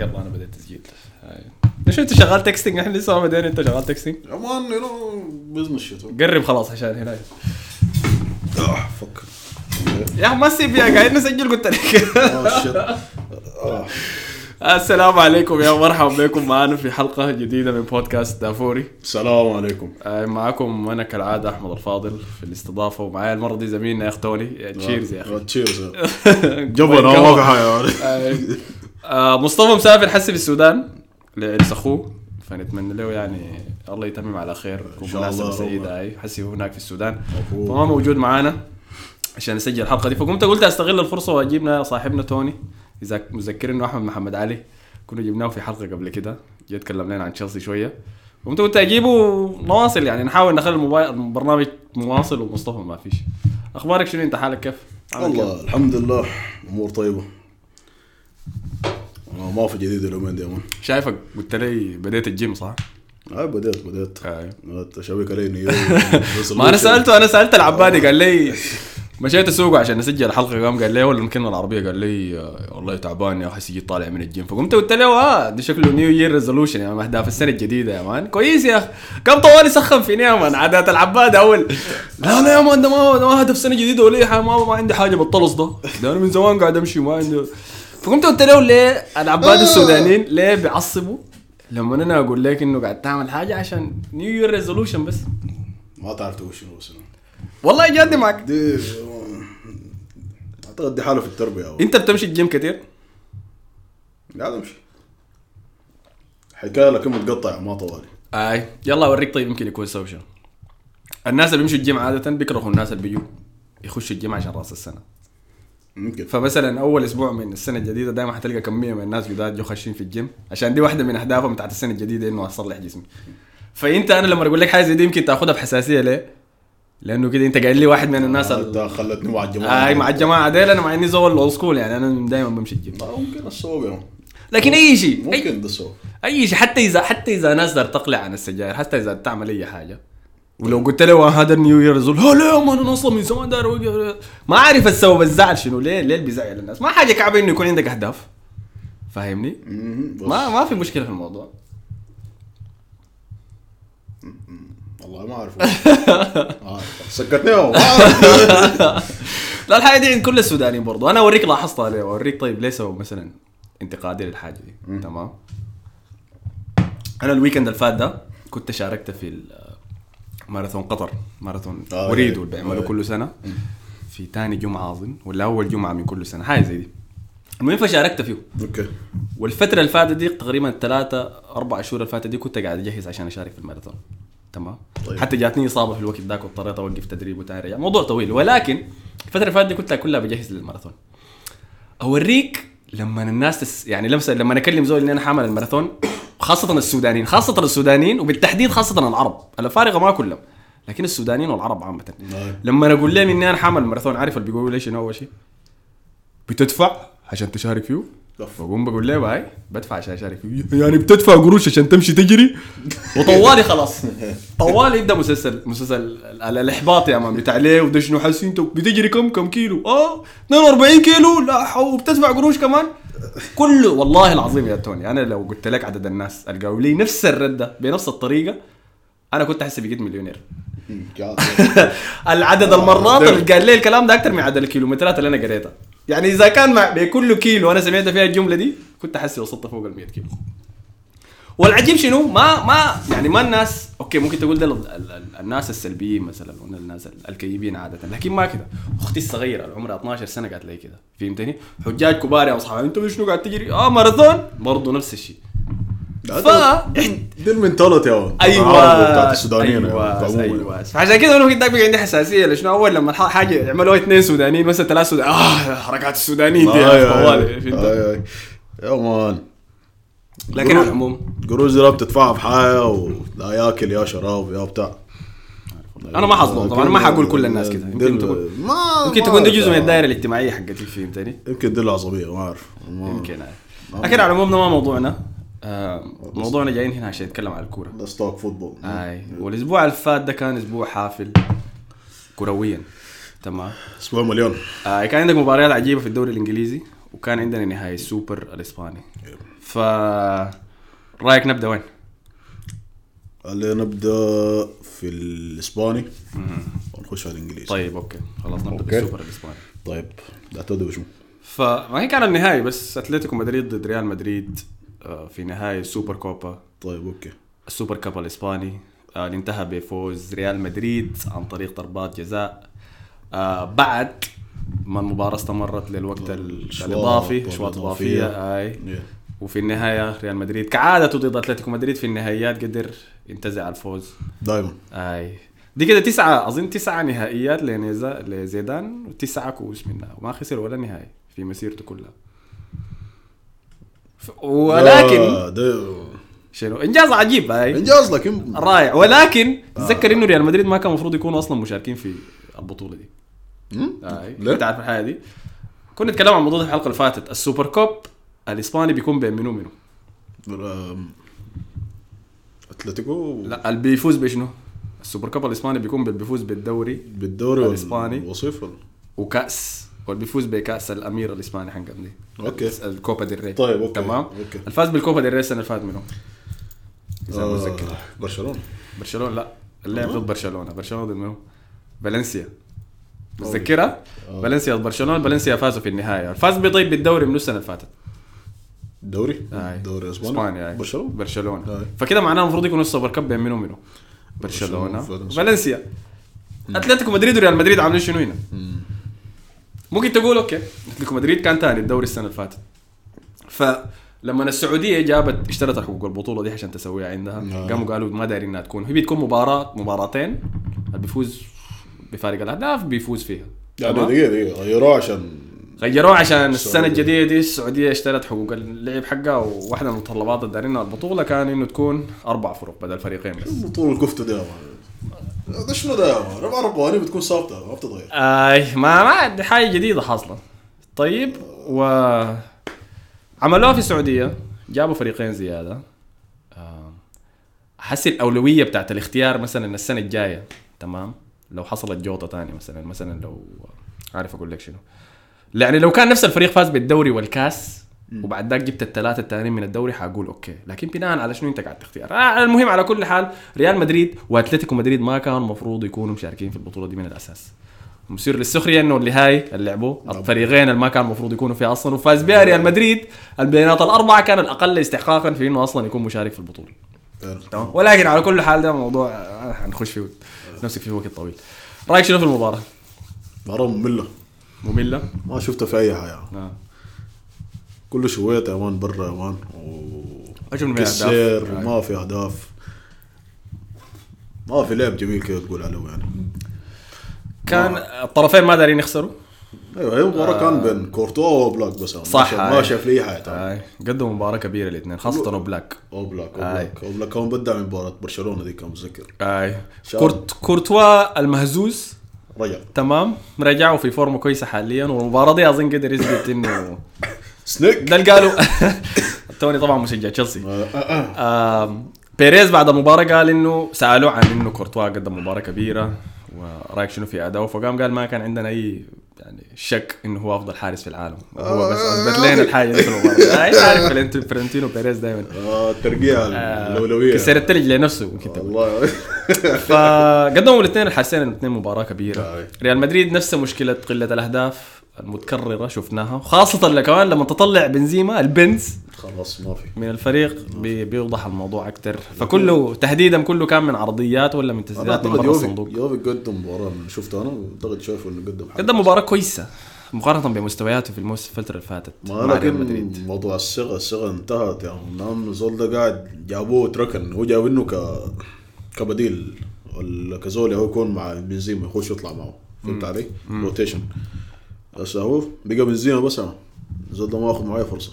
يلا أنا بديت تسجيل. ليش أنت شغال texting إحنا لسه ما بدينا أنت شغال texting يا man you know business shit قرب خلاص عشان هنا. آه fuck. يا أخي ما تسيب يا قاعد نسجل قلت لك. shit آه. السلام عليكم يا مرحبا بكم. معنا في حلقة جديدة من بودكاست دافوري. السلام عليكم. آه، معكم أنا كالعادة أحمد الفاضل في الاستضافة ومعايا المرة دي زميلنا يا اخ توني. cheers يا أخي. cheers جبنا ما في حاجة آه، مصطفى مسافر حسي في السودان لعرس اخوه فنتمنى له يعني الله يتمم على خير. الله سعيدة هاي حسي هو هناك في السودان. فما موجود معانا عشان نسجل الحلقة دي. فقمت قلت أستغل الفرصة وأجيبنا صاحبنا توني. إذا مذكر إنه أحمد محمد علي. كنا جبناه في حلقة قبل كده. جاء تكلم لنا عن تشيلسي شوية. قمت قلت أجيبه نواصل يعني. نحاول نخلي الموبايل البرنامج مواصل ومصطفى ما فيش. أخبارك شنو؟ أنت حالك كيف؟ والله الحمد لله. أمور طيبة. آه، ما في جديد اليومين دي شايفك قلت لي بديت الجيم صح؟ هاي بديت بديت. آه. بدأت شبكه لي نيو ما أنا سألته أنا سألت العبادي قال لي مشيت اسوقه عشان نسجل الحلقة قام قال لي ولا المكنه العربية قال لي آه، والله تعبان يا أخي جيت طالع من الجيم. فقمت قلت له آه دي شكله نيو يير ريزولوشن يعني أهداف السنة الجديدة يا مان. كويس يا أخي كم طوالي سخن فيني يا مان عادات العباد أول. لا لا يا man ده ما ده هدف سنة جديدة ولا ما ما عندي حاجة بالطلس ده. ده أنا من زمان قاعد أمشي ما عندي فقمت قلت له ليه العباد السودانيين ليه بيعصبوا؟ لما أنا أقول لك إنه قاعد تعمل حاجة عشان new year resolution بس. ما تعرف تقول شنو والله جادي معك. دي أعتقد دي حاله في التربية أو. أنت بتمشي الجيم كتير؟ قاعد امشي حكاية لكن متقطع ما طوالي. أي. يلا أوريك طيب يمكن يكون شنو الناس اللي بيمشوا الجيم عادة بيكرهوا الناس اللي بيجوا يخشوا الجيم عشان رأس السنة. ممكن. فمثلا أول أسبوع من السنة الجديدة دائما حتلقى كميه من الناس جداد جو خاشين في الجيم عشان دي واحدة من أهدافهم بتاعت السنة الجديدة إنه أصلح جسمي. فأنت أنا لما أقول لك حاجة زي دي يمكن تأخذها بحساسية ليه؟ لأنه كده أنت قايل لي واحد من الناس ال... أنت خلتني مع الجماعة أي مع الجماعة ديل أنا مع إني زول old school يعني أنا دائما بمشي الجيم. ممكن الصوب. لكن أي شيء ممكن ده الصوب أي شيء حتى اذا حتى إذا ناس تقلع عن السجاير حتى إذا تعمل أي حاجة ولو قلت له هذا النيو يير ريزول ها لا ما أنا أصلا من زمان داير. ما أعرف السبب الزعل شنو ليه ليه بيزعل الناس؟ ما حاجة كعبة إنه يكون عندك أهداف. فاهمني؟ ما ما في مشكلة في الموضوع. والله ما أعرف. سكتني. لا الحاجة دي عند كل السودانيين برضو. أنا أوريك لاحظتها ليه؟ أوريك طيب ليه سبب مثلا انتقادي للحاجة دي؟ تمام. أنا ال weekend اللي فات ده كنت شاركت في ماراثون قطر. ماراثون آه، وريد إيه. اللي بيعملوا آه. كل سنة. في تاني جمعة أظن ولا أول جمعة من كل سنة. حاجة زي دي. المهم فشاركت فيه. okay. والفترة اللي فاتت دي تقريبا ثلاثة أربع شهور اللي فاتت دي كنت قاعد أجهز عشان أشارك في الماراثون. تمام؟ طيب. حتى جاتني إصابة في الوقت ذاك واضطريت أوقف تدريب وتاني رجع. موضوع طويل. ولكن الفترة اللي فاتت دي كنت كلها بجهز للماراثون. أوريك لما الناس تس يعني لمسة لما أكلم زول إني أنا حأعمل الماراثون خاصة السودانيين خاصة السودانيين وبالتحديد خاصة العرب. الأفارقة ما كلهم لكن السودانيين والعرب عامة. نعم. لما أقول لهم إني أنا حأعمل الماراثون عارف اللي بيقولوا لي شنو أول شيء؟ بتدفع عشان تشارك فيه؟ بقوم بقول له آي بدفع عشان أشارك فيه. يعني بتدفع قروش عشان تمشي تجري؟ وطوالي خلاص. طوالي يبدأ مسلسل مسلسل ال- ال- الإحباط يا مان. بتاع ليه وده شنو حاسين؟ انت بتجري كم كم كيلو؟ آه 42 كيلو؟ لا وبتدفع قروش كمان؟ كله والله العظيم يا توني أنا لو قلت لك عدد الناس قالوا لي نفس الردة بنفس الطريقة أنا كنت أحس بقيت مليونير. العدد المرات اللي قال لي الكلام ده أكثر من عدد الكيلومترات اللي أنا قريتها. يعني إذا كان مع بكل كيلو أنا سمعت فيها الجملة دي كنت أحس وصلت فوق ال 100 كيلو. والعجيب شنو؟ ما ما يعني ما الناس okay ممكن تقول ده ال- ال- ال- الناس السلبيين مثلا ولا الناس ال- الكئيبين عادة لكن ما كده. أختي الصغيرة اللي عمرها 12 سنة قالت لي كده فهمتني؟ حجاج كبار يا اصحابي أنت شنو قاعد تجري؟ آه ماراثون. برضه نفس الشيء. ف دي ال mentality يا. أيوه بتاعت السودانيين أيوه عموما. أيوه. فعشان كده أنا كنت عندي حساسية لشنو أول لما حاجة يعملوا اثنين سودانيين مثلا ثلاث سودانيين. آه حركات السودانيين دي فهمت؟ أيوة، أيوة. يا man. لكن على العموم قروش دي لا بتدفعها في حاجة ولا ياكل يا شراب يا بتاع. أنا ما حظلم طبعا ما حقول كل الناس كده. يمكن تكون ما يمكن تكون دي. جزء من الدائرة الاجتماعية حقتي فهمتني؟ يمكن دي العصبيه ما أعرف. يمكن آه. لكن على العموم ده ما موضوعنا. آه موضوعنا جايين هنا عشان نتكلم عن الكورة. let's talk football آي والأسبوع اللي فات ده كان أسبوع حافل. كرويا. تمام. أسبوع مليان. آه كان عندك مباريات عجيبة في الدوري الإنجليزي وكان عندنا نهائي السوبر الإسباني. ف رأيك نبدأ وين؟ اللي نبدأ في الإسباني. ونخش على الإنجليزي. طيب okay. خلاص نبدأ okay. بالسوبر الإسباني. طيب لا تبدا شو فما هي كان النهائي بس أتلتيكو مدريد ضد ريال مدريد آه، في نهائي السوبر كوبا. طيب okay. السوبر كاب الإسباني آه، اللي انتهى بفوز ريال مدريد عن طريق ضربات جزاء. آه، بعد ما المباراة استمرت للوقت ال- الأشواط الإضافي أشواط والإضافية. إضافية أي. Yeah. وفي النهاية ريال مدريد. كعادته ضد أتلتيكو مدريد في النهائيات قدر ينتزع الفوز. دائما أي. دي كده تسعة أظن تسعة نهائيات لنيزا لزيدان وتسعة كؤوس منها وما خسر ولا نهائي في مسيرته كلها. ولكن شنو؟ إنجاز عجيب هاي إنجاز لكن رائع. ولكن تذكر إنه ريال مدريد ما كان المفروض يكونوا أصلا مشاركين في البطولة دي؟ آه. ليه؟ أنت عارف الحاجة دي؟ كنا نتكلم عن الموضوع في الحلقة اللي فاتت ال super cup. الإسباني بيكون بين منو منو أتلتيكو لا اللي بيفوز بشنو ال super cup الإسباني بيكون بيفوز بالدوري بالدوري الإسباني. وصيف؟ وكأس واللي بيفوز بكأس الأمير الإسباني حقهم دي okay. الكوبا ديل ري طيب، okay. تمام okay. الفاز بالكوبا ديل ري السنة اللي فاتت منو؟ إذا آه، متذكر برشلونة برشلونة لا اللعب. ضد برشلونة برشلونة ضد منو؟ فالنسيا متذكرها؟ آه. فالنسيا ضد برشلونة فالنسيا فازوا في النهايه الفاز بطيب بالدوري من السنة اللي فاتت الدوري آي. الدوري الاسباني إسبانيا آي. برشلونة برشلونة آي. فكده معناه المفروض يكون ال super cup بين منو؟ برشلونة برشلونة. فالنسيا أتلتيكو مدريد وريال مدريد عاملين شنو هنا؟ مم. ممكن تقول okay أتلتيكو مدريد كان ثاني الدوري السنة اللي فاتت فلما السعودية جابت اشترت حقوق البطوله دي عشان تسويها عندها نعم. قاموا قالوا ما دايرين إنها تكون هي بتكون مباراة مباراتين اللي بيفوز بفارق الأهداف بيفوز فيها يعني؟ دقيقة دقيقة غيروه عشان غيروه عشان السنة. الجديدة دي السعودية اشترت حقوق اللعب حقها وواحده من المتطلبات اللي دارينها البطولة كان إنه تكون أربع فروق بدل فريقين بس. طول الكفته man. ده شنو ده؟ ربع ربواني بتكون ثابتة ما بتتغير. آي ما ما دي حاجة جديدة حاصلة. طيب و عملوها في السعودية جابوا فريقين زيادة. أحس الأولوية بتاعت الاختيار مثلا السنة الجاية تمام؟ لو حصلت جوطة تاني مثلا مثلا لو عارف أقول لك شنو. يعني لو كان نفس الفريق فاز بالدوري والكاس وبعد ذاك جبت الثلاثة الثانيين من الدوري حقول okay. لكن بناء على شنو أنت قاعد تختار؟ آه المهم على كل حال ريال مدريد وأتلتيكو مدريد ما كانوا المفروض يكونوا مشاركين في البطولة دي من الأساس. مثير للسخرية إنه اللي هاي اللي لعبوا الفريقين اللي ما كان المفروض يكونوا فيها أصلا وفاز بها ريال مدريد البيانات الأربعة كان الأقل استحقاقا في إنه أصلا يكون مشارك في البطولة. تمام؟ ولكن على كل حال ده موضوع آه، حنخش فيه. نمسك فيه وقت طويل. رأيك شنو في المباراة؟ مباراة مملة. مملة؟ ما شفتها في أي حاجة آه. كل شوية يا مان برا يا مان أهداف. كتير آه. وما في أهداف ما في لعب جميل كده تقول عليه يعني كان الطرفين ما دارين يخسروا أيوه هي مباراة كان بين كورتوا وأوبلاك بس صح، ما. ما شايف لي اي حاجة. آه. قدموا مباراة كبيرة الاثنين خاصة أوبلاك أوبلاك أو هاي. أوبلاك أوبلاك كان بدع من مباراة برشلونة دي كان متذكر اي. كورت كورتوا المهزوز رجع تمام. رجعوا في فورمة كويسة حاليا والمباراة دي أظن قدر يثبت إنه سنيك. ده اللي قالوا. توني طبعا مشجع تشيلسي. آه، آه، آه. بيريز بعد المباراه قال إنه سألوه عن إنه كورتوا قدم مباراة كبيرة ورايك شنو في اداؤه فقام قال ما كان عندنا أي يعني شك إنه هو أفضل حارس في العالم. هو بس اثبت لنا الحاجة دي في المباراه عارف فرنت- فرنتينو بيريز دائما آه، الترقيع الأولوية. كسرت رجله لنفسه ممكن تقول. والله. فقدموا الاثنين الحارسين الاثنين مباراة كبيرة. آه. ريال مدريد نفس مشكلة قلة الأهداف. المتكررة شفناها وخاصة اللي كمان لما تطلع بنزيما البنز خلاص ما في. من الفريق بي بيوضح الموضوع أكثر فكله تهديدا كله كان من عرضيات ولا من تسديدات من برا يوفي الصندوق يوفي قدم مباراة شفته أنا؟ أعتقد شايفه إنه قدم قدم مباراة كويسة مقارنة بمستوياته في الموسم الفترة اللي فاتت. ما لكن موضوع الصيغه الصيغه انتهت يعني نعم زول ده قاعد جابوه تركن هو جاب إنه ك كبديل ولا كزول هو يكون مع بنزيما يخش يطلع معه. فهمت علي؟ rotation بس هو بقى بنزيما بس أنا. زول ده ما اخذ معي فرصة.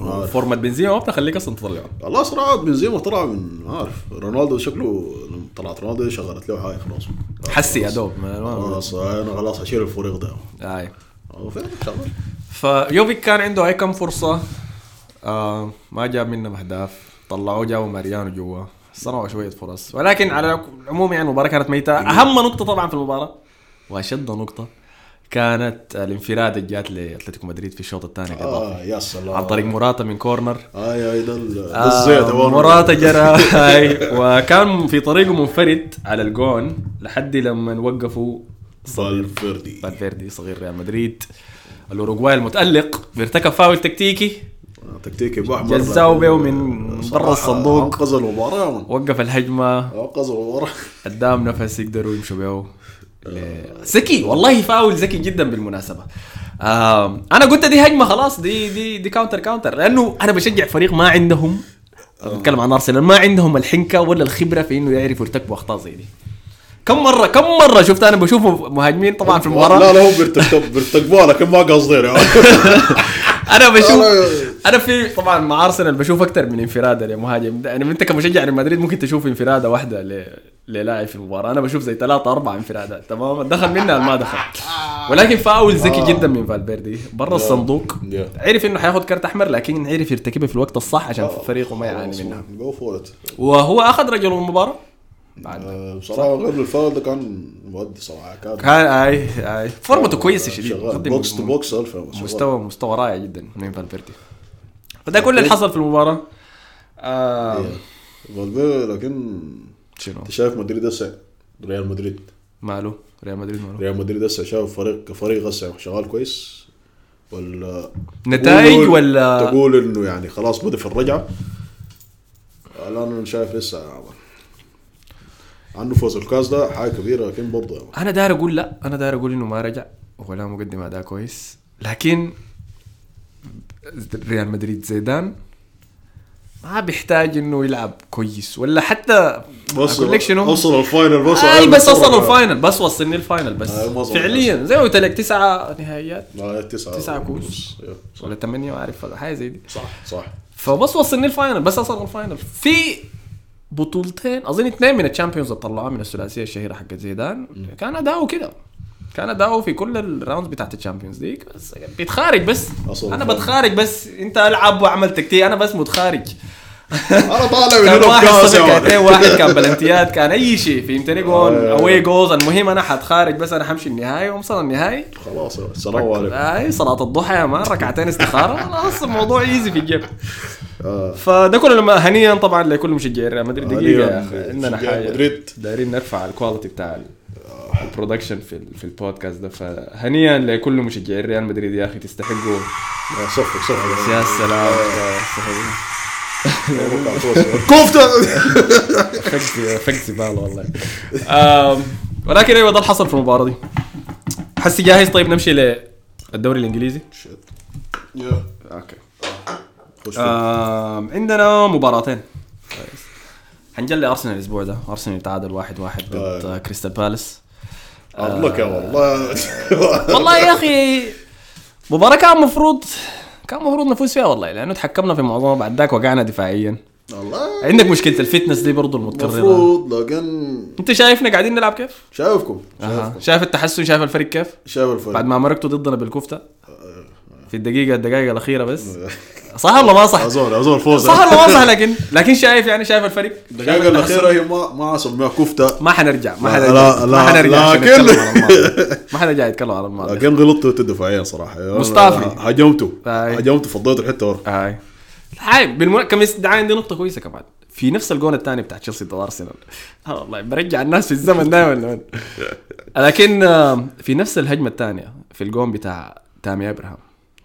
عارف. فورمة بنزيما ما بتخليك أصلا تطلعه والله صراحة بنزيما طلع من ما أعرف. رونالدو شكله لما طلعت رونالدو شغلت له حاجة خلاص. حسي يا دوب خلاص أنا خلاص هشيل الفريق ده. شغال. فيوفيك كان عنده أي كم فرصة؟ آه ما جاب منهم أهداف. طلعوه جابوا ماريانو جوا. صنعوا شوية فرص. ولكن على العموم يعني المباراة كانت ميتة. أهم نقطة طبعا في المباراة. وأشد نقطة. كانت الانفراد اللي جات لأتلتيكو مدريد في الشوط الثاني آه يا سلام. عن طريق موراتا من corner. آه يا ده ال- ده آه، الزيت. مرة. موراتا جرى. هاي وكان في طريقه منفرد على الجون لحد لما وقفوا فالفيردي. فالفيردي صغير ريال مدريد. الأوروغواي المتألق. بيرتكب فاول تكتيكي. آه، تكتيكي بأحمر جزاو بيه من برا الصندوق. أنقذ المباراة. من. وقف الهجمة. أنقذ المباراة. قدام نفس يقدروا يمشوا بيه ذكي والله فاول ذكي جدا بالمناسبة أنا قلت دي هجمة خلاص دي دي دي counter counter لأنه أنا بشجع فريق ما عندهم بتكلم عن أرسنال ما عندهم الحنكة ولا الخبرة في إنه يعرفوا يرتكبوا أخطاء زي دي كم مرة كم مرة شفت أنا بشوف مهاجمين طبعا في المباراة لا لا هو بيرتكب بيرتكبوها لكن ما قصدين يعني. أنا بشوف. أنا في طبعا مع أرسنال بشوف أكثر من انفرادة لمهاجم يعني أنت كمشجع لمدريد ممكن تشوف انفرادة واحدة. للاعب في المباراة. أنا بشوف زي ثلاثة أربعة انفرادات تمام؟ دخل منها ما دخل. ولكن فاول ذكي جدا من فالفيردي. برا الصندوق. عرف إنه حياخذ كرت أحمر لكن عرف يرتكبها في الوقت الصح عشان فريقه ما يعاني منها. وهو أخذ رجل المباراة. بعد. بصراحة غير الفاول ده كان مودي صراحة كان كان اي أي. فورمته كويسة شديد. box to box ألف مستوى مستوى رائع جدا من فالفيردي. فده كل اللي حصل في المباراة. آه. فالفيردي لكن شنو؟ انت شايف مدريد هسه؟ ريال مدريد. ماله؟ ريال مدريد ماله؟ ريال مدريد هسه شايف فريق كفريق هسه شغال كويس؟ ولا نتائج ولا تقول إنه يعني خلاص بدأ في الرجعة؟ الان أنا شايف لسه عنده فوز الكاس ده حاجة كبيرة لكن برضه يعني. أنا داير أقول لا أنا داير أقول إنه ما رجع ولا مقدم أداء كويس لكن ريال مدريد زيدان ما بيحتاج إنه يلعب كويس ولا حتى بس أقول لك شنو؟ اوصل ال final بس اي بس وصل ال final بس وصلني ال final بس. آه، وصل فعليا زي ما قلت لك تسعة نهائيات. آه، تسعة ونص. كوس. ولا ثمانية ما أعرف حاجة زي دي. صح صح. فبس وصلني ال final بس وصل ال final. في بطولتين أظن اثنين من ال Champions اللي طلعوها من الثلاثية الشهيرة حقت زيدان. كان أداؤه كده. كان اداؤه في كل ال rounds بتاعت ال Champions League بس بيتخارج بس أصلاً أنا. بتخارج بس أنت ألعب واعمل تكتيك أنا بس متخارج أنا طالع من كان هنا واحد. اثنين واحد كان بلنتيات كان أي شيء فهمتني جول آه. away goals المهم أنا حتخارج بس أنا حمشي النهائي واصل النهائي خلاص. السلام عليكم أي صلاة الضحى يا man ركعتين استخارة خلاص الموضوع easy في الجيب آه. فده كله لما هنيا طبعا لكل مشجعي ريال مدريد دقيقة يا أخي عندنا حاجة مدريد. دايرين نرفع ال quality بتاع ال production في في البودكاست ده. فهنيا لكل مشجعي ريال مدريد يا أخي تستحقوا آه، صفق صفق يا سلام. كفته فقت فقت زبالة والله. ولكن أيوه ده اللي حصل في المباراة دي. حسي جاهز؟ طيب نمشي للدوري الإنجليزي. okay. آم، عندنا مباراتين. كويس. حنجلي أرسنال الأسبوع ده. أرسنال تعادل واحد واحد ضد آه. آه، كريستال بالاس. الله يا والله. والله يا أخي مباراة كان مفروض كان مفروض نفوز فيها والله لأنه تحكمنا في معظمها بعد ذاك وقعنا دفاعيا. والله. عندك مشكلة الفتنس دي برضو المتكررة. المفروض لكن أنت شايفنا قاعدين نلعب كيف؟ شايفكم. شايفكم. شايف التحسن شايف الفريق كيف؟ شايف الفرق بعد ما مرقتوا ضدنا بالكفتة. في الدقيقة الدقائق الأخيرة بس. صح ولا ما صح؟ اظن اظن فوز. صح ولا ما صح لكن لكن شايف يعني شايف الفريق؟ الدقيقة الأخيرة هي ما ما اسميها كفتة ما حنرجع ما حنرجع. لا، ما لا، حنرجع لكن-. ما حنرجع يتكلم عن الماضي. لكن غلطتوا انت دفاعيا أنا مصطفى. هجمتوا. أي. هجمتوا فضيتوا الحتة ورا. هاي. هاي بالمن... كم استدعاء عندي نقطة كويسة كمان. في نفس الجون الثاني بتاع تشيلسي ضد أرسنال. آه والله برجع الناس في الزمن دائما لكن في نفس الهجمة الثانية في الجون بتاع تامي ابراهام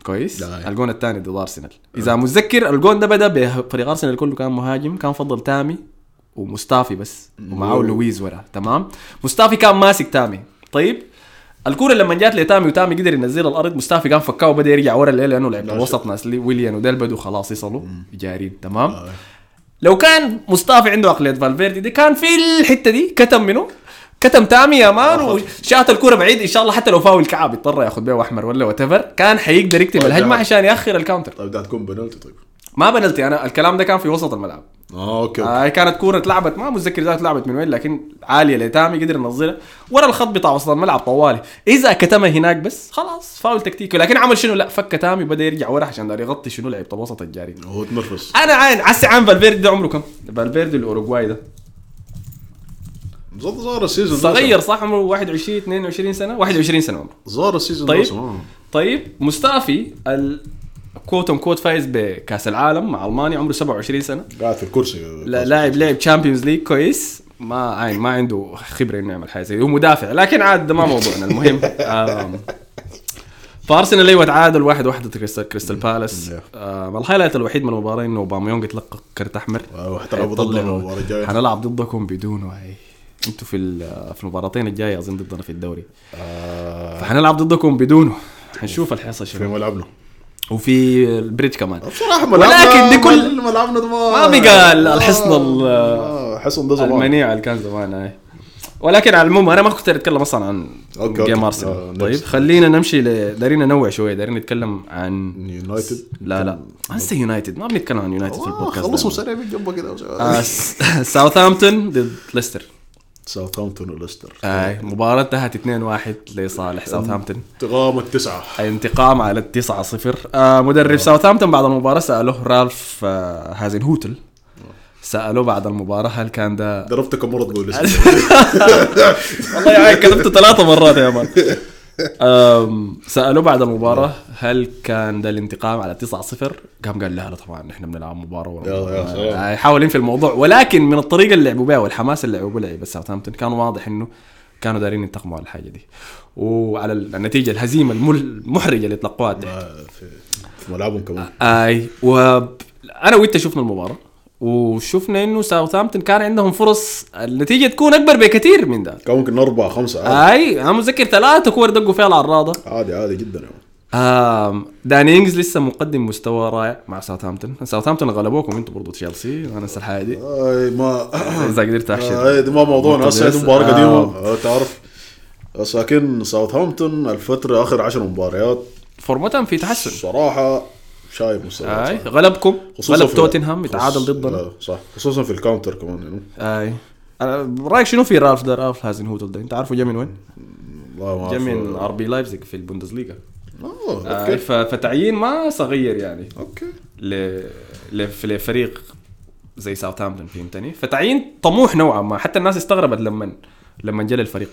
كويس. لا. الجون الثاني ضد أرسنال. إذا متذكر الجون ده بدأ بفريق أرسنال كله كان مهاجم كان فضل تامي ومصطفي بس ومعاه. لويز ورا. تمام؟ مصطفي كان ماسك تامي. طيب الكوره لما جات لتامي وتامي قدر ينزلها الأرض مصطفي كان فكاه وبدأ يرجع ورا الليل لأنه لعب الوسط ناس لي ويليان وديل بدوا خلاص يصلوا جارين. تمام؟ آه. لو كان مصطفى عنده عقلية فالفيردي دي كان في الحتة دي كتم منه كتم تامي يا man. وشات الكورة بعيد إن شاء الله حتى لو فاول كعب يضطر ياخذ بيه احمر ولا what كان حيقدر يكتم طيب الهجمه. عشان يأخر ال counter طيب ده هتكون بنالتي طيب. ما بنلتي أنا الكلام ده كان في وسط الملعب. آه okay okay. هاي كانت كورة اتلعبت ما متذكر ذات لعبت من وين لكن عالية لتامي قدر ينزلها ورا الخط بتاع وسط الملعب طوالي. إذا كتمها هناك بس خلاص فاول تكتيكي. لكن عمل شنو؟ لا فك تامي وبدأ يرجع ورا عشان دار يغطي شنو لعيبة الوسط الجاري هو تنرفز. أنا عين هسي عن فالفيردي ده عمره كم؟ فالفيردي الأوروغواي ده. زار ال season صغير صح؟ عمره 21 22 سنة؟ 21 سنة عمره. زار ال season طيب. ده آه. طيب مصطفي ال quote unquote فايز بكأس العالم مع ألمانيا عمره 27 سنة. قاعد في الكرسي. لا لاعب لعب Champions League كويس. ما عين ما عنده خبرة إنه يعمل حاجة زي. هو مدافع لكن عاد ما موضوعنا المهم. فارسنال أيوه تعادل واحد واحد كريستال, بالاس. ال highlight الوحيد من المباراة إنه أوباميونج اتلقى كرت أحمر. حنلعب ضدكم بدونه هاي أنتوا في في المباراتين الجاية أظن ضدنا في الدوري. آه، فحنلعب ضدكم بدونه. حنشوف الحصة في شنو ملعبنا. وفي البريدج كمان. بصراحة ولكن دي كل- ملعبنا ما بقى الحصن ال- آه، حصن ده زمان. المنيع اللي كان زمان هاي ولكن على العموم أنا ما كنت أتكلم أصلا عن okay، جيم. أرسنال. آه، طيب next. خلينا نمشي ل... دايرين ننوع شوية. دايرين نتكلم عن يونايتد. لا لا. لسه يونايتد. ما بنتكلم عن يونايتد في آه، البودكاست. خلصوا. سريع من جنبه كده. آه، ساوثهامبتون ضد ليستر. ساوثهامبتون وليستر آه مباراة انتهت 2-1 لصالح ساوثهامبتون انتقام التسعة. انتقام على التسعة صفر. آه مدرب ساوثهامبتون بعد المباراة سألوه رالف آه هازنهوتل. سألوه بعد المباراة هل كان ده ضربت كم مرة تقول والله يا عيل كتبته ثلاثة مرات يا man. أم، سألوه بعد المباراة هل كان ده الانتقام على 9-0 قام قال لا لا طبعا إحنا بنلعب. آه، يحاول ينفي الموضوع ولكن من الطريقة اللي لعبوا بها والحماس اللي لعبوا بها ساوثهامبتون كان واضح إنه كانوا دارين ينتقموا على الحاجة دي. وعلى النتيجة الهزيمة المل- المحرجة اللي تلقوها تحت. آه، في في ملعبهم كمان. أي وأنا وانت شفنا المباراة. وشفنا إنه ساوثهامبتون كان عندهم فرص النتيجة تكون أكبر بكثير من ده كان ممكن أربعة خمسة عادي. أي أنا متذكر ثلاثة كور دقوا فيها العراضه عادي عادي جدا يعني. آم داني إنجز لسه مقدم مستوى رائع مع ساوثهامبتون ساوثهامبتون غلبوكم أنتم برضو تشيلسي أنا انسى الحاجة دي. آه، ما إذا قدرت احشر دي ما موضوعنا هسه مباراة آه. قديمة. آه، تعرف بس لكن ساوثهامبتون الفترة آخر عشر مباريات فورمتهم في تحسن. صراحة شايف مستوى آي غلبكم؟ غلب توتنهام يتعادل ضدنا. صح. خصوصا في ال counter كمان يعني. آي. أنا رأيك شنو في رالف ده؟ رالف هازنهوتل ده أنت عارفه جا من وين؟ والله ما جا أعرف. من آر بي لايبزيج في البوندسليغا. آه آه، okay. ف- فتعيين ما صغير يعني. okay. ل... لف- لفريق زي ساوثهامبتون فهمتني؟ فتعيين طموح نوعا ما. حتى الناس استغربت لما لما جا للفريق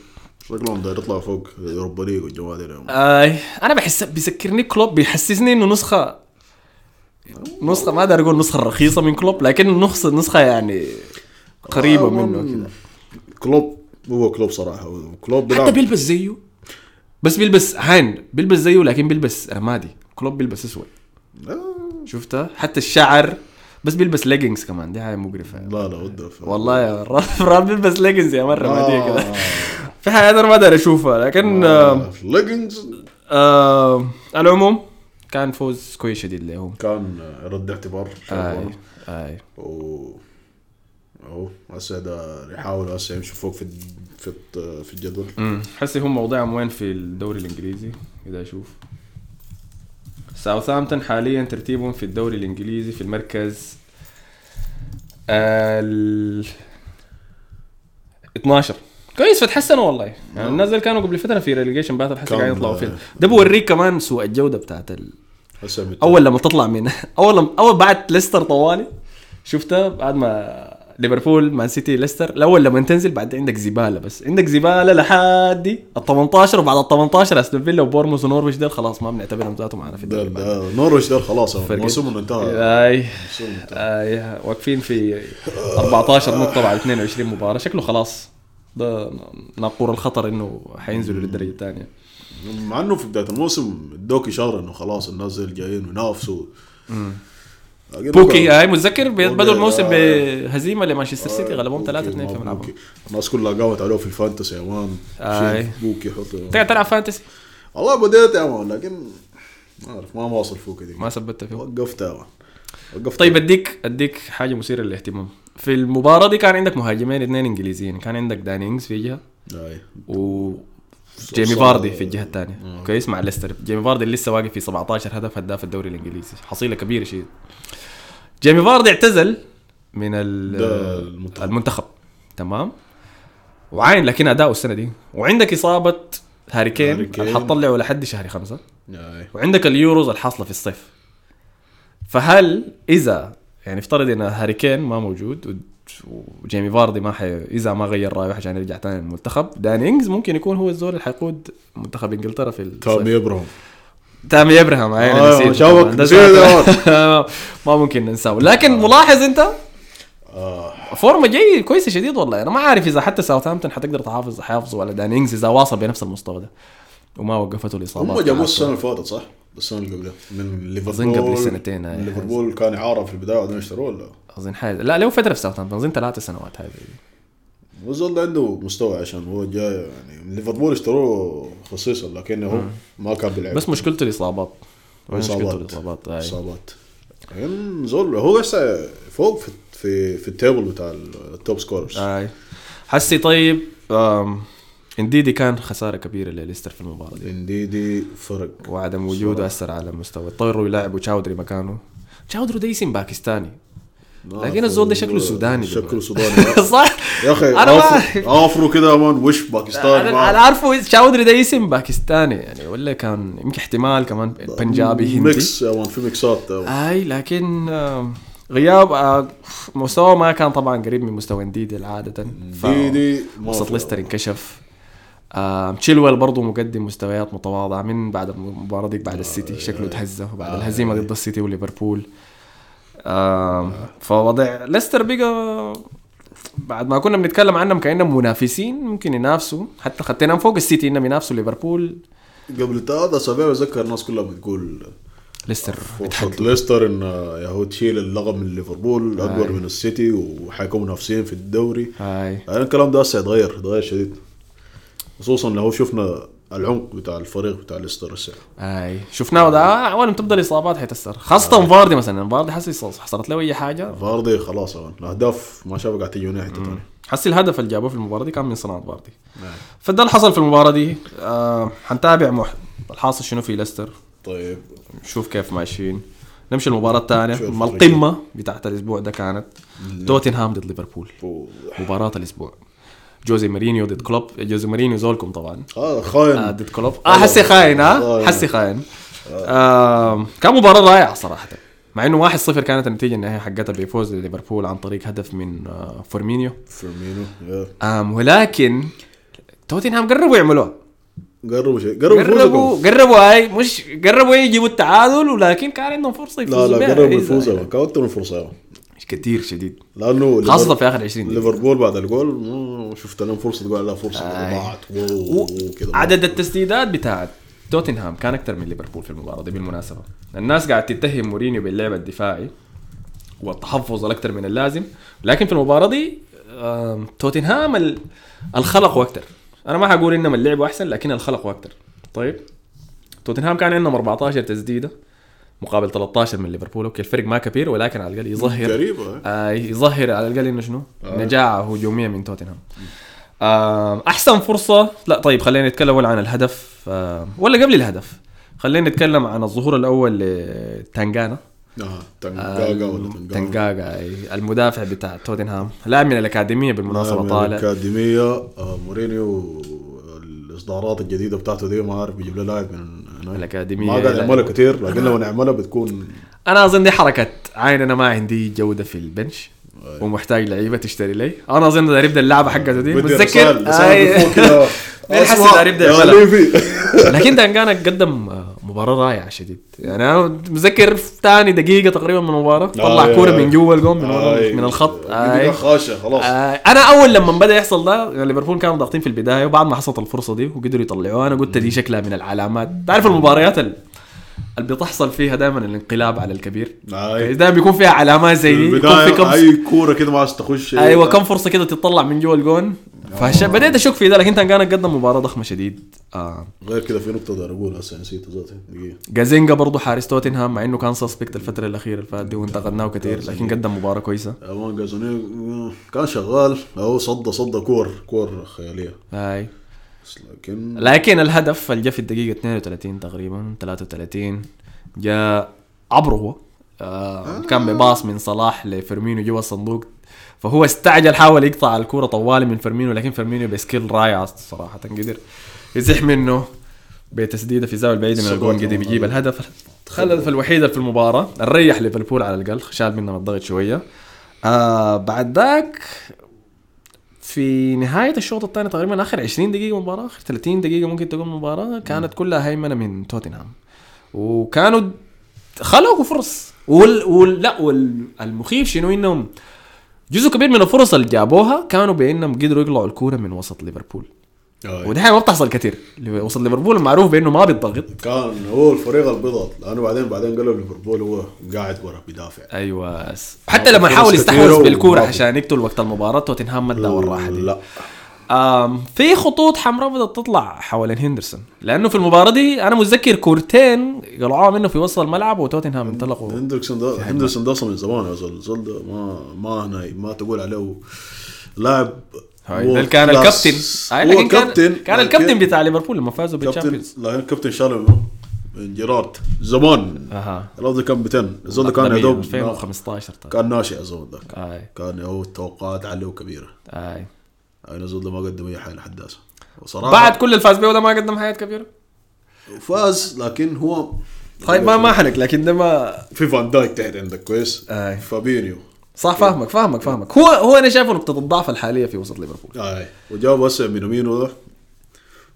شكلهم داير يطلع فوق اوروبا ليج والجوال. آي أنا بحس بيذكرني كلوب بيحسسني إنه نسخة نسخة ما أقدر أقول نسخة رخيصة من كلوب لكن نسخه نسخة يعني قريبة آه، منه من- كده. كلوب هو كلوب صراحة كلوب حتى بيلبس زيه. بس بيلبس عاين بيلبس زيه لكن بيلبس رمادي كلوب بيلبس أسود. آه، شفتها حتى الشعر بس بيلبس ليجنز كمان. دي حاجة مقرفة. لا لا وده ف- والله يا راب راب بيلبس ليجنز يا مرة آه. كده. في حاجات أنا ما أقدر أشوفها لكن آه. آه، ليجنز آه على العموم كان فوز كويس شديد لهم كان رد اعتبار آي. آي. و أهو هسه ده يحاولوا هسه يمشوا فوق في في في الجدول. حسي هم موضعهم وين في الدوري الإنجليزي؟ إذا أشوف. ساوثهامبتون حاليا ترتيبهم في الدوري الإنجليزي في المركز ال 12 كويس فتحسنوا والله. يعني. الناس اللي كانوا قبل فترة في relegation battle حسي كان- قاعدين يطلعوا فيها. ده بوريك كمان سوء الجودة بتاعت ال... أول لما تطلع من أول لما أول بعد ليستر طوالي شفتها بعد ما ليفربول مان سيتي ليستر. الأول لما تنزل بعد عندك زباله بس. عندك زباله لحد ال 18 وبعد ال 18 أستون فيلا وبورموس ونورويش ديل خلاص ما بنعتبرهم ذاتهم معنا في الدوري نورويش ده خلاص. موسمهم انتهى. أي. أي. واقفين في 14 نقطة بعد 22 مباراة. شكله خلاص. ده ناقور الخطر إنه حينزلوا للدرجة الثانية. مع إنه في بداية الموسم ادوك اشاره إنه خلاص الناس زي جايين ينافسوا. بوكي هاي متذكر بدوا الموسم آه. بهزيمة لمانشستر سيتي غلبهم بوكي 3 2 في ملعبهم. الناس كلها قامت عليه في ال Fantasy يا man. شيل بوكي حط تقعد تلعب Fantasy؟ والله بديت يا man لكن ما أعرف ما واصل فوق دي. ما ثبتت فيه وقفت يا man. وقفت. طيب اديك أديك حاجة مثيرة للاهتمام. في المباراة دي كان عندك مهاجمين اثنين إنجليزيين. كان عندك داني إنجز في جهة و جيمي فاردي في الجهة الثانية. كويس مع ليستر. جيمي فاردي لسه واقف في 17 هدف هداف الدوري الإنجليزي. حصيلة كبيرة شيء. جيمي فاردي اعتزل من المنتخب. المنتخب. تمام؟ وعاين لكن أداؤه السنة دي. وعندك إصابة هاري كين. اللي حتطلعه لحد شهر خمسة. أي. وعندك اليوروز الحاصلة في الصيف. فهل إذا يعني افترض إن هاري كين ما موجود وجيمي فاردي ما حي... إذا ما غير رايه عشان يرجع ثاني المنتخب داني إنجز ممكن يكون هو الزول اللي حيقود منتخب إنجلترا في الصيف. تامي ابراهام تامي ابراهام عين آه، ما ممكن ننساه. لكن ملاحظ أنت؟ آه. فورمة جاي كويسة شديد والله. أنا ما عارف إذا حتى ساوثهامبتون حتقدر تحافظ حيحافظوا على داني إنجز إذا واصل بنفس المستوى ده. وما وقفته الإصابات هم جابوه. السنة اللي فاتت صح؟ السنة اللي قبلها. من ليفربول أظن قبل سنتين،. من ليفربول كان اعاره في البداية وبعدين اشتروه ولا؟ أظن حاجة. لا له فترة في ساوثهامبتون. أظن ثلاث سنوات هذه والزول ده عنده مستوى عشان هو جاي يعني ليفربول اشتروه خصيصا لكنه هو ما كان بيلعب. بس مشكلته الإصابات. مشكلته إصابات. الإصابات. إصابات. يعني زول هو هسه فوق في في, في ال table بتاع ال top scorers اي حسي طيب إنديدي كان خسارة كبيرة لليستر في المباراة دي. إنديدي فرق وعدم وجوده أثر على المستوى اضطروا يلعبوا تشاودري مكانه. تشاودري ده اسم باكستاني. لكن الزول ده شكله سوداني شكله سوداني. صح؟ يا أخي Afro- Afro كده man وش باكستان أنا عارفه تشاودري ده اسم باكستاني. يعني ولا كان يمكن احتمال كمان بنجابي هندي. ميكس يا مان في ميكسات أي لكن غياب آه، مستواه ما كان طبعا قريب من مستوى إنديدي إنديدي ما وسط ليستر انكشف. تشيلويل برضه مقدم مستويات متواضعة من بعد المباراة دي بعد السيتي شكله تهزه بعد الهزيمة ضد السيتي وليفربول. فوضع ليستر بقى بعد ما كنا بنتكلم عنهم كأنهم منافسين ممكن ينافسوا. حتى خدتنا فوق السيتي إنهم ينافسوا ليفربول. قبل ثلاث اسابيع بتذكر الناس كلها بتقول ليستر فرصة ليستر إن يا هو تشيل اللقب من ليفربول اكبر من السيتي وحيكونوا منافسين في الدوري. هاي. يعني الكلام ده هسه يتغير يتغير شديد. خصوصا لو شفنا العمق بتاع الفريق بتاع ليستر هسه أي شفناه ده اول ما تبدا الإصابات حيتأثر. خاصة فاردي مثلا فاردي حسي حصلت له أي حاجة. فاردي خلاص. الأهداف ما شاف قاعد تجي حتة ثانية حسي الهدف اللي جابوه في المباراة دي كان من صناعة فاردي. فده اللي حصل في المباراة دي. آه حنتابع مح... الحاصل شنو في ليستر. طيب. نشوف كيف ماشيين. نمشي المباراة الثانية. القمة بتاعت الأسبوع ده كانت. توتنهام ضد ليفربول. مباراة الأسبوع. جوزيه مورينيو ضد كلوب جوزيه مورينيو زولكم طبعا آه آه خاين ضد كلوب آه حسي خاين ها. حسي خاين آه كان مباراة رائعة صراحة مع إنه 1-0 كانت النتيجة النهائية حقتها بفوز ليفربول عن طريق هدف من آه فورمينيو فيرمينو يا. آم ولكن توتنهام قربوا يعملوها. قربوا شيء. قربوا قربوا قربوا هاي مش قربوا يجيبوا التعادل ولكن كان عندهم فرصة لا يفوزوا لا بها قربوا يفوزوا. كان أكثر من فرصه. كثير شديد. لأنه خاصة ليفر- في آخر 20 دقيقة. ليفربول بعد الجول شفت لهم فرصة تقول لا فرصة. ضاعت كده عدد التسديدات بتاعت توتنهام كان أكثر من ليفربول في المباراة دي بالمناسبة. الناس قاعد تتهم مورينيو باللعب الدفاعي والتحفظ الأكثر من اللازم لكن في المباراة دي توتنهام ال- الخلق أكثر. أنا ما حقول إنهم اللعب أحسن لكن الخلق أكثر. طيب توتنهام كان عندهم 14 تسديدة. مقابل 13 من ليفربول. أوكي الفرق ما كبير ولكن على الأقل يظهر. قريبه آه يظهر على الأقل إنه شنو؟ نجاعه هجوميه من توتنهام. آه أحسن فرصة؟ لا طيب خلينا نتكلم عن الهدف. آه ولا قبل الهدف. خلينا نتكلم عن الظهور الأول لتانجانا آه ولا تنقاقا تنجاغا أي، المدافع بتاع توتنهام. لاعب من الأكاديمية بالمناسبة طالع. الأكاديمية آه، مورينيو الإصدارات الجديدة بتاعته دي ما عارف بيجيب له لاعب من هناك. الأكاديمية ما قاعد لا. يعملها كثير لكن لما نعملها بتكون أنا أظن دي حركة عين أنا ما عندي جودة في البنش ومحتاج لعيبة تشتري لي أنا أظن ده يبدا اللعبة حقته دي يا يعملها؟ ليفي. لكن تانجانجا قدم آه، مباراة رائعة شديد يعني أنا متذكر في ثاني دقيقة تقريبا من المباراة طلع آي، كورة آي. من جوا الجون من, آي. من الخط بدي آي. خاشة خلاص آي. أنا أول لما بدأ يحصل ده ليفربول كانوا ضاغطين في البداية وبعد ما حصلت الفرصة دي وقدروا يطلعوها أنا قلت دي شكلها من العلامات تعرف المباريات ال- اللي بتحصل فيها دائما الانقلاب على الكبير آي. دائما بيكون فيها علامات زي دي يكون في كم البدايه أي كورة كده ما عايز تخش أيوه كم فرصة كده تطلع من جوا الجون فش... بديت أشك في ده لكن كان قدم مباراة ضخمة شديد. آه. غير كده في نقطة دار أقول هسه نسيت ذاتي دقيقة. جازانيجا برضه حارس توتنهام مع إنه كان suspect الفترة الأخيرة اللي فاتت وانتقدناه كثير لكن قدم مباراة كويسة. أمان جازوني كان شغال هو صد صد كور كور خيالية. هاي. لكن لكن الهدف اللي جاء في الدقيقة 32 تقريبا 33 جاء عبره هو. آه كان بباص من صلاح لفيرمينو جوا الصندوق. فهو استعجل حاول يقطع الكرة طوالي من فيرمينو لكن فيرمينو ب skill رائع صراحة قدر يزح منه بتسديدة في زاوية بعيدة من الجون قدر يجيب الهدف. الهدف الوحيد في المباراة الريح ليفربول على الاقل شال منهم الضغط شوية. آه بعد ذاك في نهاية الشوط الثاني تقريبا آخر 20 دقيقة مباراة آخر 30 دقيقة ممكن تقول مباراة كانت كلها هيمنة من توتنهام. وكانوا خلقوا فرص. وال... وال... لا والمخيف شنو؟ إنهم جزء كبير من الفرص اللي جابوها كانوا بإنهم قدروا يقلعوا الكورة من وسط ليفربول. آه. ودي حاجة ما بتحصل كثير وسط ليفربول معروف بإنه ما بيضغط. كان هو الفريق اللي بيضغط لأنه بعدين بعدين قالوا ليفربول هو قاعد ورا بيدافع أيوه. حتى لما حاول يستحوذ بالكورة عشان يقتل وقت المباراة توتنهام ما دي لا. في خطوط حمراء بدات تطلع حوالين هندرسون. لأنه في المباراة دي أنا متذكر كورتين قلعوها منه في وسط الملعب وتوتنهام انطلقوا. هندرسون ده هندرسون ده أصلا من زمان يا زول. زول ده ما ما هنا ما تقول عليه. لاعب هاي ده كان. الكابتن. هو كابتن. كان الكابتن بتاع ليفربول لما فازوا بال Champions. لا كابتن شالو منه من جيرارد. زمان. أها. ده كان 200 الزول ده كان يا دوب 2015 طيب. كان ناشئ الزول ذاك اي كان هو التوقعات عليه كبيره اي الزول ده ما قدم أي حاجة لحد هسه وصراحة بعد كل اللي فاز بيه ده ما قدم حياه كبيرة؟ فاز لكن هو طيب ما ما حنك لكن ده ما في فان دايك تحت عندك كويس؟ آي. فابينيو. صح فاهمك فاهمك فاهمك. هو هو أنا شايفه نقطة الضعف الحالية في وسط ليفربول. أي. وجابوا هسه مينامينو ده.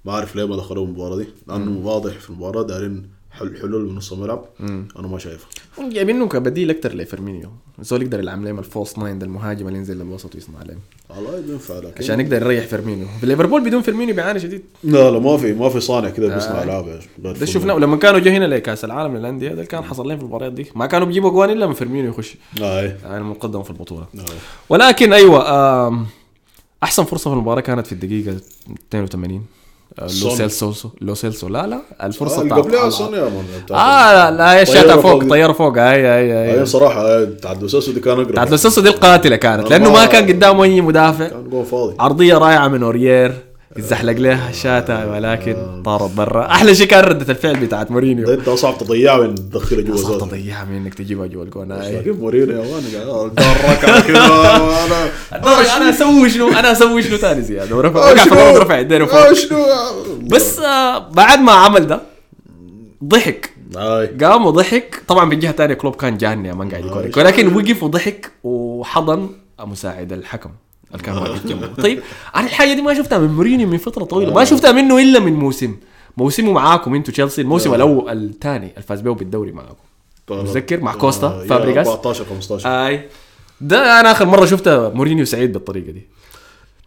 ما أعرف ليه ما دخلوه المباراة دي لأنه واضح في المباراة دارين حلول من نص الملعب. أنا ما شايفه. جايبينه كبديل أكثر لفيرمينيو. زول يقدر يلعب لهم ال false nine ده المهاجم اللي ينزل للوسط ويصنع لهم والله بينفع لكن عشان يقدر يريح فيرمينيو. في ليفربول بدون فيرمينيو بيعاني شديد. لا لا ما في ما في صانع كده بيصنع لعب. يا غير ده شفناه لما كانوا جو هنا لكاس العالم للأندية ده كان حصل لهم في المباريات دي. ما كانوا بيجيبوا اجوان إلا من فيرمينيو يخش. اي يعني المقدم في البطولة. اي ولكن أيوه أحسن فرصة في المباراة كانت في الدقيقة 82 آه، لو. سيلسو لو سيلسو لا لا الفرصه بتاعت قبلها سون يا man آه لا هي شاتها فوق. طياره فوق اي اي هي اي صراحة بتاعت لو سيلسو دي كان اقرب بتاعت لو سيلسو دي القاتله كانت لأنه ما كان قدامه اي مدافع كان جول فاضي عرضيه رائعه من اوريير يتزحلق لها شاتا ولكن طارت برا. أحلى شيء كان ردة الفعل بتاعت مورينيو. أنت صعب تضيعها من تدخلها جوا زول تضيعها منك تجيبها جوا الجون. لكن مورينيو يا man وأنا أنا أسوي شنو؟ أنا أسوي شنو ثاني زيادة؟ ورفع رفع يدينه فوق. شنو؟ بس آه، بعد ما عمل ده ضحك. قام وضحك. طبعا بالجهه الثانية كلوب كان جاني ما قاعد يكورك ولكن وقف وضحك وحضن مساعد الحكم. اللي كان واقف جنبه طيب أنا الحاجة دي ما شفتها من مورينيو من فترة طويلة. ما شفتها منه إلا من موسم. موسمه معاكم أنتوا تشيلسي الموسم آه. الأول الثاني اللي فاز به بالدوري معاكم. متذكر؟ مع كوستا، آه، يا فابريغاس؟ 14 15 آي. ده أنا آخر مرة شفته مورينيو سعيد بالطريقة دي.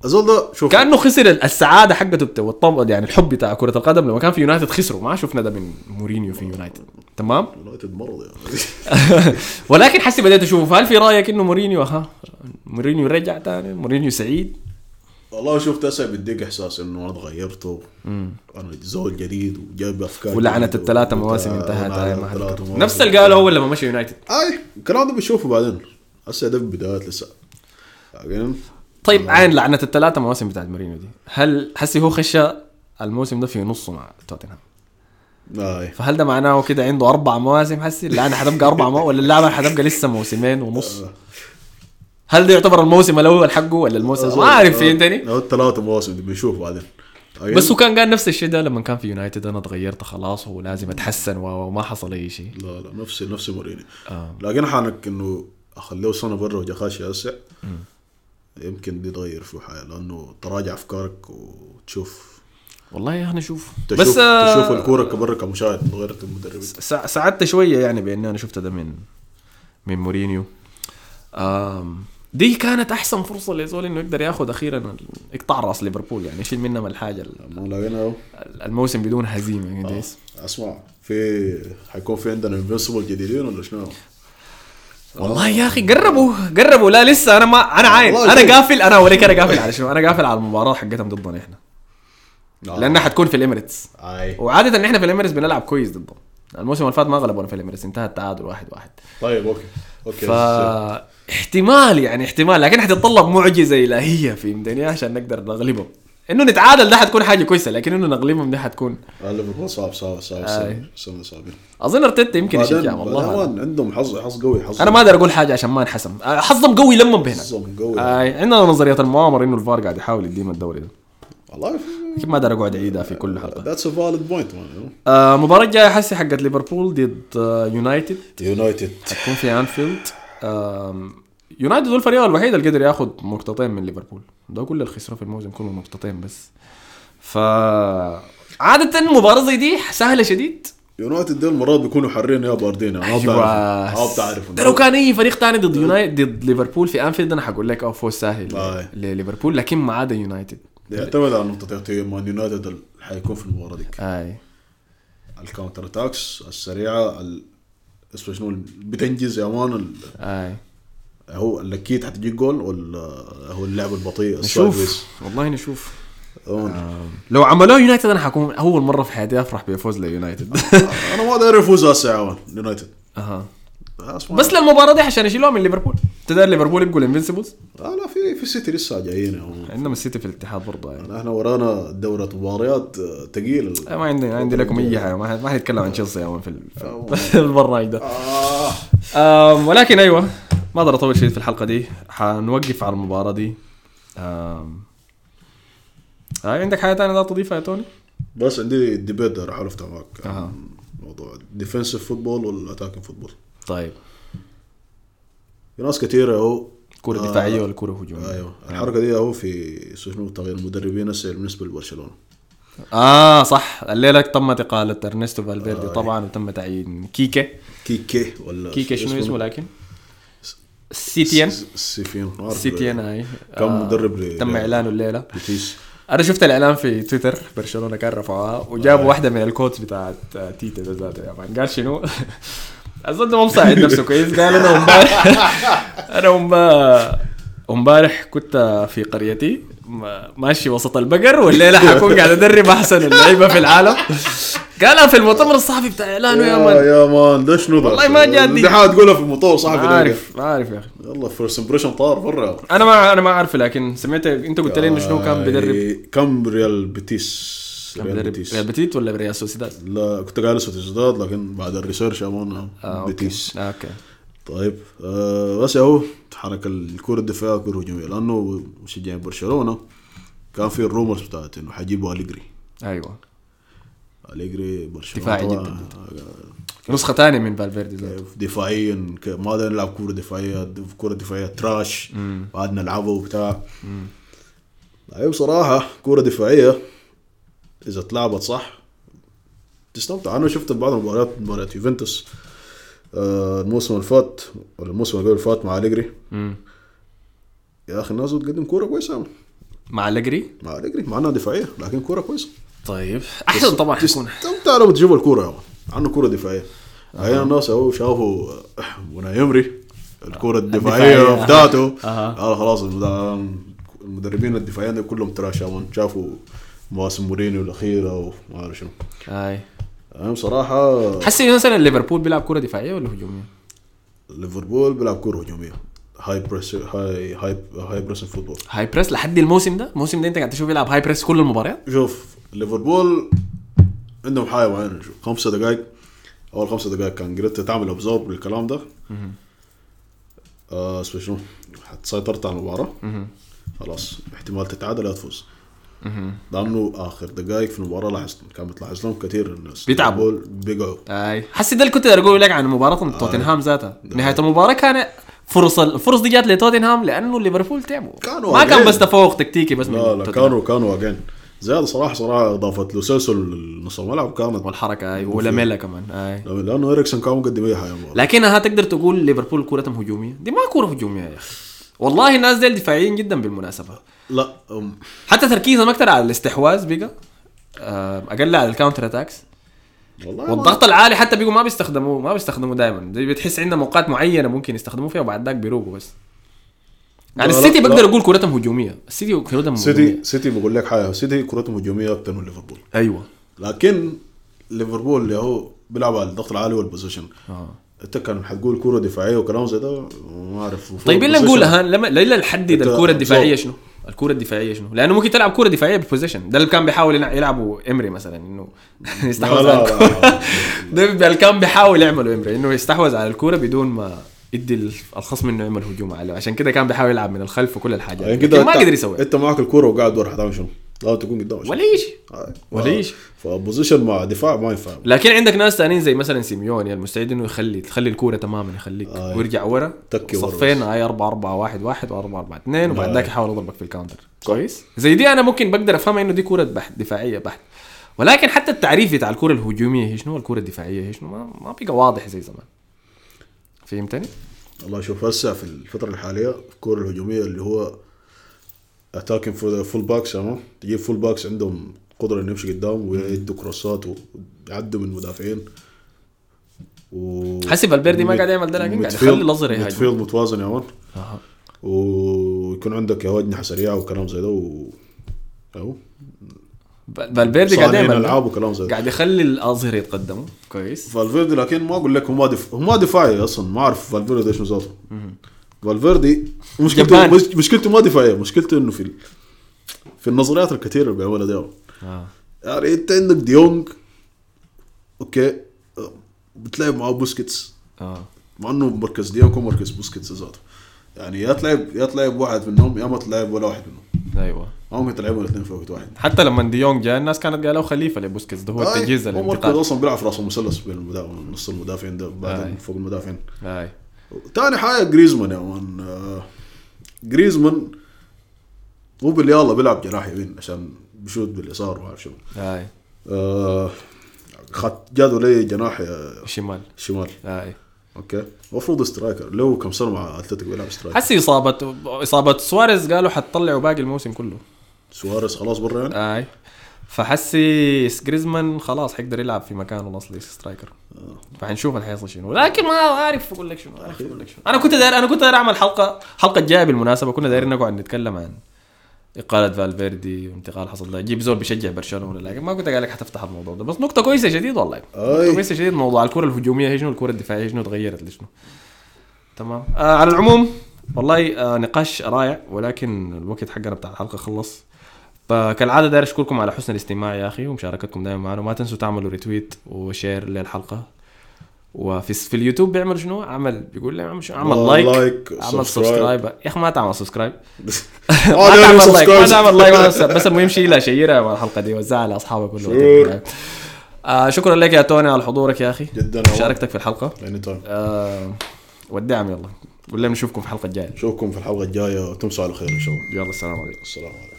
الزول ده شوف. كأنه خسر السعادة حقته والطم يعني الحب بتاع كرة القدم لما كان في يونايتد خسروا. ما شفنا ده من مورينيو في يونايتد. تمام؟ يونايتد مرض يعني. ولكن حسي بديت أشوف هل في رأيك إنه مورينيو ها مورينيو رجع تاني؟ مورينيو سعيد؟ والله شفت هسه بديك إحساس إنه أنا تغيرته أنا زول جديد وجايب أفكار ولعنه الثلاثة مواسم انتهت ما نفس اللي قاله اول لما مشى يونايتد. أي الكلام ده بنشوفه بعدين. هسه ده في بدايات لسه. طيب عين لعنة الثلاثة مواسم بتاعت مورينيو دي. هل حسي هو خش الموسم ده في نصه مع توتنهام؟ اي فهل ده معناه كده عنده أربع مواسم حسي اللعنه حتبقى أربع مواسم ولا اللعبه حتبقى لسه موسمين ونص. هل ده يعتبر الموسم الأول حقه ولا الموسم ما أعرف فهمتني هو الثلاثة مواسم دي بنشوف بعدين. بس هو كان قال نفس الشيء ده لما كان في يونايتد أنا تغيرت خلاص ولازم أتحسن وما حصل أي شيء. لا لا نفس نفس مورينيو. آه. لكن حانك إنه أخليه سنة برا وجا خاشي هسه يمكن دي تغير في حاجة لأنه تراجع أفكارك وتشوف والله إحنا نشوف. تشوف بس آه، تشوف الكورة كبرا كمشاهد غيرت المدربين سع- سعدت شوية يعني بإني أنا شفت ده من من مورينيو. آم دي كانت أحسن فرصة لزول إنه يقدر ياخذ أخيرا يقطع رأس ليفربول يعني يشيل منهم الحاجة الموسم بدون هزيمة كويس أسمع في حيكون في عندنا انفنسبل جديدين ولا شنو؟ والله يا أخي قربوا قربوا لا لسه أنا ما أنا عاين والله أنا. قافل أنا اوريك أنا قافل على شنو؟ أنا قافل على المباراة حقتهم ضدنا إحنا. لأنها حتكون في الإميريتس. وعادة إحنا في الإميريتس بنلعب كويس ضدهم الموسم اللي فات ما غلبونا في الإميريتس انتهى التعادل واحد واحد. طيب أوكي. أوكي. فاحتمال يعني احتمال لكن حتتطلب معجزة إلهية في مدنيا عشان نقدر نغلبهم إنه نتعادل ده حتكون حاجة كويسة لكن إنه نغلبهم ده حتكون آه، ليفربول صعب صعب صعب آي. صعب سنه صعبين أظن أرتيتا يمكن يشجع والله عندهم حظ حظ قوي حظ أنا ما أقدر أقول حاجة عشان ما انحسم. آه، حظهم قوي لما بهنا حظهم قوي. آه عندنا نظرية المؤامرة إنه الفار قاعد يحاول يدينا الدوري ده. والله. أكيد ما أقدر أقعد اعيدها في كل حلقة. that's a valid point مباراة جاية حسي حقت ليفربول ضد يونايتد يونايتد حتكون في انفيلد يونايتد هو الفريق الوحيد اللي قدر ياخذ نقطتين من ليفربول. ده كل اللي خسروا في الموسم كله نقطتين بس. ف عادة مباراة زي دي سهلة شديد. يونايتد ديل مرات بيكونوا حارين يا باردين ما أيوه. بتعرف ما بتعرف ده لو كان أي فريق تاني ضد يونايتد ضد ليفربول في انفيلد أنا حقول لك آه فوز سهل. لليفربول لكن ما عدا يونايتد يعتمد على نقطة مان يونايتد اللي حيكون في المباراة دي أي. ال counter attacks السريعة ال... اسمه شنو بتنجز يا man ال... أي. هو الاكيد حتجيك جول ولا هو اللعب البطيء نشوف. والله نشوف. آه. لو عملوه يونايتد أنا حكون أول مرة في حياتي أفرح بفوز ليونايتد. أنا ما داير يفوز هسه يا man يونايتد. أها. بس للمباراة دي عشان يشيلوها من ليفربول. تدار ليفربول يبقوا ال Invincibles آه لا في في السيتي لسه جايين. عندنا السيتي في الاتحاد برضه يعني. إحنا ورانا دورة مباريات ثقيلة ما عندي ما عندي لكم أي حاجة ما ما حنتكلم عن تشيلسي يا man في ال- في البرنامج ده. آه. أم ولكن أيوه ما أقدر أطول شيء في الحلقة دي. حنوقف على المباراة دي. هاي عندك حاجة ثانية تضيفها يا توني؟ بس عندي ال debate ده راح افتح معك موضوع defensive football ولا attacking football طيب. في ناس كثيرة أهو كرة آه. دفاعية ولا كرة هجومية؟ أيوه الحركة دي أهو في شنو؟ تغيير المدربين هسه بالنسبة لبرشلونة آه صح. الليلة تم إقالة إرنستو فالفيردي طبعا وتم تعيين كيكا كيكي ولا كيكا شنو اسمه؟ لكن؟ سيتيان. س- سيفيان ما أعرف. سيتيان هاي كان مدرب ل- تم إعلانه الليلة. بيتيس. أنا شفت الإعلان في تويتر برشلونة كان رفعوها وجابوا واحدة من ال quotes بتاعته ذاته. يا man قال شنو؟ ده ما مساعد نفسه كويس. قال أنا امبارح أنا امبارح كنت في قريتي. ما- ماشي وسط البقر والليلة حكون قاعد ادرب أحسن اللعيبة في العالم. قالها في المؤتمر الصحفي بتاع اعلانه يا مان يا man ده شنو ده والله ما جادي. دي حاجة تقولها في صاحبي ده. عارف ما عارف يا أخي. يلا first impression طار برا. أنا ما أنا ما عارف لكن سمعت أنت قلت لي إنه شنو كان بيدرب؟ آه، كم ريال بيتيس. ريال بيتيس ولا ريال سوسيداد؟ لا كنت قايل سوسيداد لكن بعد ال research يا man آه،. بيتيس. آه، okay. طيب آه بس اهو حركة الكرة الدفاعية كرة هجومية. لأنه مشجعين برشلونة كان في ال rumors بتاعت إنه حيجيبوا أليجري. أيوه. أليجري برشلونة دفاعي جداً. آه، نسخة ثانية من فالفيردي دفاعيا ما دا نلعب كورة دفاعية كورة دفاعية trash بعد نلعبه وبتاع. أيوه بصراحة كورة دفاعية إذا اتلعبت صح تستمتع أنا شفت بعض المباريات مباريات يوفنتوس آه، الموسم اللي فات ولا الموسم اللي قبل فات مع أليجري مم. يا أخي الناس بتقدم كورة كويسة مع أليجري مع أليجري مع إنها دفاعية لكن كورة كويسة طيب أحسن طبعا حيكون تستمتع لما تجيب الكورة يا. عنه كورة دفاعية أحيانا الناس أهو شافوا آه، منى يمري الكورة الدفاعية. الدفاعية بتاعته أها. قال خلاص المد- المدربين الدفاعيين كلهم تراش يا مان. شافوا مواسم مورينيو الأخيرة وما أعرف شنو. أي. أنا بصراحة حسي مثلا ليفربول بيلعب كرة دفاعية ولا هجومية؟ ليفربول بيلعب كورة هجومية. high press high high high press football high press لحد الموسم ده؟ الموسم ده أنت قاعد تشوف يلعب high press كل المباريات؟ شوف ليفربول عندهم حاجة معينة شوف خمسة دقائق أول خمسة دقائق كان قدرت تعمل absorb للكلام ده. آه اسمه شنو؟ سيطرت على المباراة. خلاص احتمال تتعادل لا تفوز. لأنه آخر دقائق في المباراة لاحظت كان بتلاحظ لهم كثير الناس. بيتعبوا. بيقعوا. أي. حسي ده اللي كنت أقول لك عن مباراة توتنهام ذاتها. نهاية المباراة كان فرص الفرص دي جات لتوتنهام لأنه ليفربول تعبوا. كانوا ما كان. بس تفوق تكتيكي بس من لا لا. كانوا كانوا واقعين زيادة صراحة صراحة إضافة لوسيلسو نص الملعب كانت والحركة أي ولاميلا كمان أي. لأنه إريكسون كان مقدم أي حاجة. لكنها تقدر تقول ليفربول كورتهم هجومية؟ دي ما كوره هجومية يا أخي. والله الناس ديل دفاعيين جدا بالمناسبة. لا أم، حتى تركيزهم أكثر على الاستحواذ بقى. آه، أقل على ال counter attacks والله والضغط العالي حتى بيقوا ما بيستخدموه ما بيستخدموه دائما دي بتحس عندهم اوقات معينة ممكن يستخدموه فيها وبعد ذاك بيروقوا بس. يعني لا، السيتي لا، بقدر. أقول كورتهم هجومية. السيتي كورتهم سيتي هجومية. سيتي بقول لك حاجة سيتي كرتهم هجومية أكثر من ليفربول. أيوه. لكن ليفربول اللي هو بيلعب على الضغط العالي وال possession آه. انت كان حتقول كورة دفاعية وكلام زي ده ما أعرف. طيب إلا نقول ها لما لا نحدد الكورة الدفاعية. شنو. الكورة الدفاعية شنو. لأنه ممكن تلعب كورة دفاعية بال possession ده اللي كان بيحاول يلع- يلعبوا إمري مثلا إنه يستحوذ لا, على الكورة. لا, ده اللي كان بيحاول يعمله إمري إنه يستحوذ على الكورة بدون ما يدي الخصم إنه يعمل هجوم عليه. عشان كده كان بيحاول يلعب من الخلف وكل الحاجات. يعني ما قدر يسوي أنت معك الكورة وقاعد ورا حتعمل شنو؟ لا تكون قدام. ولا شيء. ولا شيء. ف possession مع دفاع ما ينفع لكن عندك ناس ثانيين زي مثلا سيميوني المستعد إنه يخلي تخلي الكورة تماما يخليك آه. ويرجع ورا تكي ورا صفين. هاي 4 4 1 1 و 4 4 2 وبعد آه. ذاك يحاول يضربك في ال counter كويس زي دي أنا ممكن بقدر أفهمها إنه دي كورة بحت دفاعية بحت ولكن حتى التعريف بتاع الكورة الهجومية هي شنو الكورة الدفاعية هي شنو ما, ما بقى واضح زي زمان فهمتني؟ والله شوف هسه في الفترة الحالية الكورة الهجومية اللي هو attacking full backs تمام تجيب full backs عندهم قدرة إنه يمشي قدام ويدوا كروسات ويعدوا من المدافعين و حسي فالفيردي ما قاعد يعمل ده لكن قاعد يخلي الأظهر يهاجم. midfield متوازن يا man. أها. ويكون عندك يا اجنحة سريعة وكلام زي ده و أهو. فالفيردي قاعد يعمل ألعاب وكلام زي ده. قاعد يخلي الاظهر يتقدموا كويس. فالفيردي لكن ما أقول لك هو ما دف... هو ما دفاعي أصلا. ما أعرف فالفيردي إيش نظامه فالفيردي مشكلته. مشكلته ما دفاعيه مشكلته إنه في. في النظريات الكثيرة اللي بيعملها دي آه. يعني أنت عندك ديونج okay بتلعب معاه بوسكيتس. آه. مع إنه مركز ديونج هو مركز بوسكيتس ذاته. يعني يا تلعب يا تلعب واحد منهم يا ما تلعب ولا واحد منهم. أيوه. ما ممكن تلعبهم الاثنين في وقت واحد. حتى لما ديونج جاء الناس كانت قالوا خليفة لبوسكيتس ده هو آي، التجهيز هو مركز أصلا بيلعب في راس المثلث بين نص المدافعين ده. بعدين فوق المدافعين. اي تاني حاجة جريزمان يا man. آه، جريزمان هو باللي يلا بيلعب جناح يمين عشان بيشوت باليسار وما اعرف شنو اي آه، خد جادوا لي جناح آه، شمال. شمال. اي okay. المفروض striker. له كم سنة مع أتلتيكو بيلعب striker؟ حسي اصابه إصابة سواريز قالوا حتطلعوا باقي الموسم كله. سواريز خلاص برا يعني؟ اي فحسي جريزمان خلاص حيقدر يلعب في مكانه الاصلي striker. فحنشوف اللي حيصل شنو. لكن ما عارف أقول لك شنو عارف أقول لك شنو. أنا كنت داير أنا كنت داير أعمل حلقه حلقة الجايه بالمناسبة. كنا دايرين نقعد نتكلم عن إقالة فالفيردي وانتقال حصل ده جيب زول بيشجع برشلونة لكن ما كنت قال لك حتفتح الموضوع ده. بس نقطة كويسة شديد والله. نقطة أي. كويسة شديد. موضوع الكرة الهجومية هي شنو الكرة الدفاعية هي شنو تغيرت لشنو. تمام. آه على العموم والله آه نقاش رائع. ولكن الوقت حقنا بتاع الحلقة خلص. فكالعادة داير أشكركم على حسن الاستماع يا أخي ومشاركتكم دائما معنا. وما تنسوا تعملوا retweet و share للحلقة. وفي في اليوتيوب بيعمل شنو؟ عمل بيقول لي اعمل شنو؟ والله like like، اعمل subscribe. يا أخي ما تعمل subscribe ما ما تعمل like. ما تعمل like بس المهم شيلها share ها مع الحلقة دي وزعها لاصحابك كلهم آه شكرا لك يا توني على حضورك يا أخي. جدا. مشاركتك في الحلقة. اني تايم آه والدعم يلا. قول لنا نشوفكم في الحلقة الجاية. نشوفكم في الحلقة الجاية. وتمسوا على خير إن شاء الله. يلا السلام عليكم. السلام عليكم.